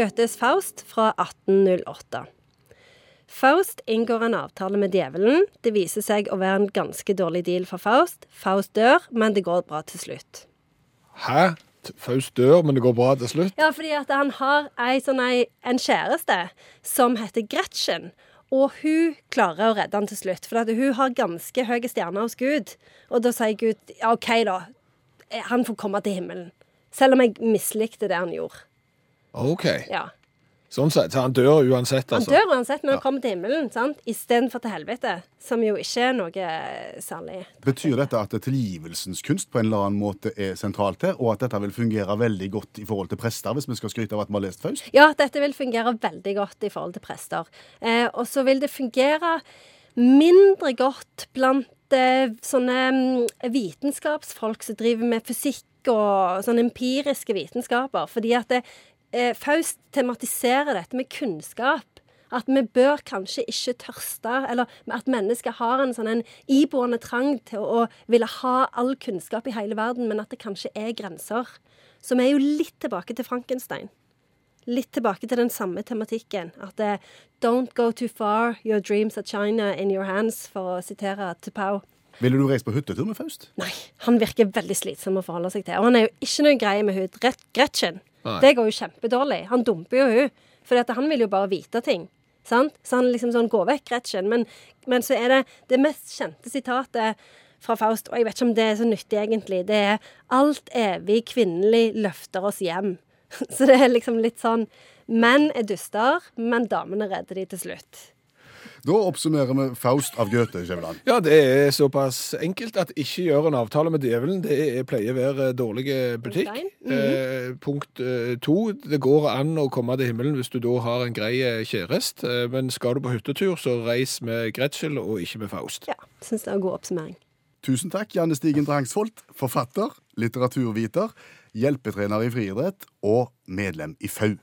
Goethes Faust fra 1808. Faust inngår en avtale med djevelen. Det viser seg å være en ganske dårlig deal for Faust. Faust dør, men det går bra til slutt. Hæ? Faust dør, men det går bra til slutt? Ja, fordi at han har ei, sånn ei, en kjæreste som heter Gretchen. Og hun klarer å redde han til slutt, for at hun har ganske høye stjerner hos Gud. Og da sier Gud ja, OK, da. Han får komme til himmelen. Selv om jeg mislikte det han gjorde. OK. Ja. Sånn sett. Så han dør uansett, altså? Han dør uansett, men han kommer til himmelen sant? istedenfor til helvete. Som jo ikke er noe særlig. Betyr dette at tilgivelsens kunst på en eller annen måte er sentralt her, og at dette vil fungere veldig godt i forhold til prester, hvis vi skal skryte av at vi har lest Faust? Ja, dette vil fungere veldig godt i forhold til prester. Eh, og så vil det fungere mindre godt blant eh, sånne mm, vitenskapsfolk som driver med fysikk og sånne empiriske vitenskaper. Fordi at det, eh, Faust tematiserer dette med kunnskap. At vi bør kanskje ikke tørste, eller at mennesker har en sånn en iboende trang til å ville ha all kunnskap i hele verden, men at det kanskje er grenser. Så vi er jo litt tilbake til Frankenstein litt tilbake til den samme tematikken. At det Don't go too far, your dreams are China in your hands, for å sitere Tupau. Ville du reist på hyttetur med Faust? Nei, han virker veldig slitsom å forholde seg til. Og han er jo ikke noe greie med hud. Gret- Gretchen. Nei. Det går jo kjempedårlig. Han dumper jo hun. For han vil jo bare vite ting. Sant? Så han liksom sånn går vekk, Gretchen. Men, men så er det det mest kjente sitatet fra Faust, og jeg vet ikke om det er så nyttig egentlig, det er 'Alt evig kvinnelig løfter oss hjem'. Så det er liksom litt sånn Menn er duster, men damene redder de til slutt. Da oppsummerer vi Faust av Goethe, Skjæveland. Ja, det er såpass enkelt at ikke gjør en avtale med djevelen. Det er, pleier å være dårlig butikk. Punkt eh, punkt eh, to, det går an å komme til himmelen hvis du da har en grei eh, kjæreste. Eh, men skal du på hyttetur, så reis med Gretschel og ikke med Faust. Ja, Syns det er en god oppsummering. Tusen takk, Janne Stigen Drangsvold, forfatter, litteraturviter, hjelpetrener i friidrett og medlem i FAU.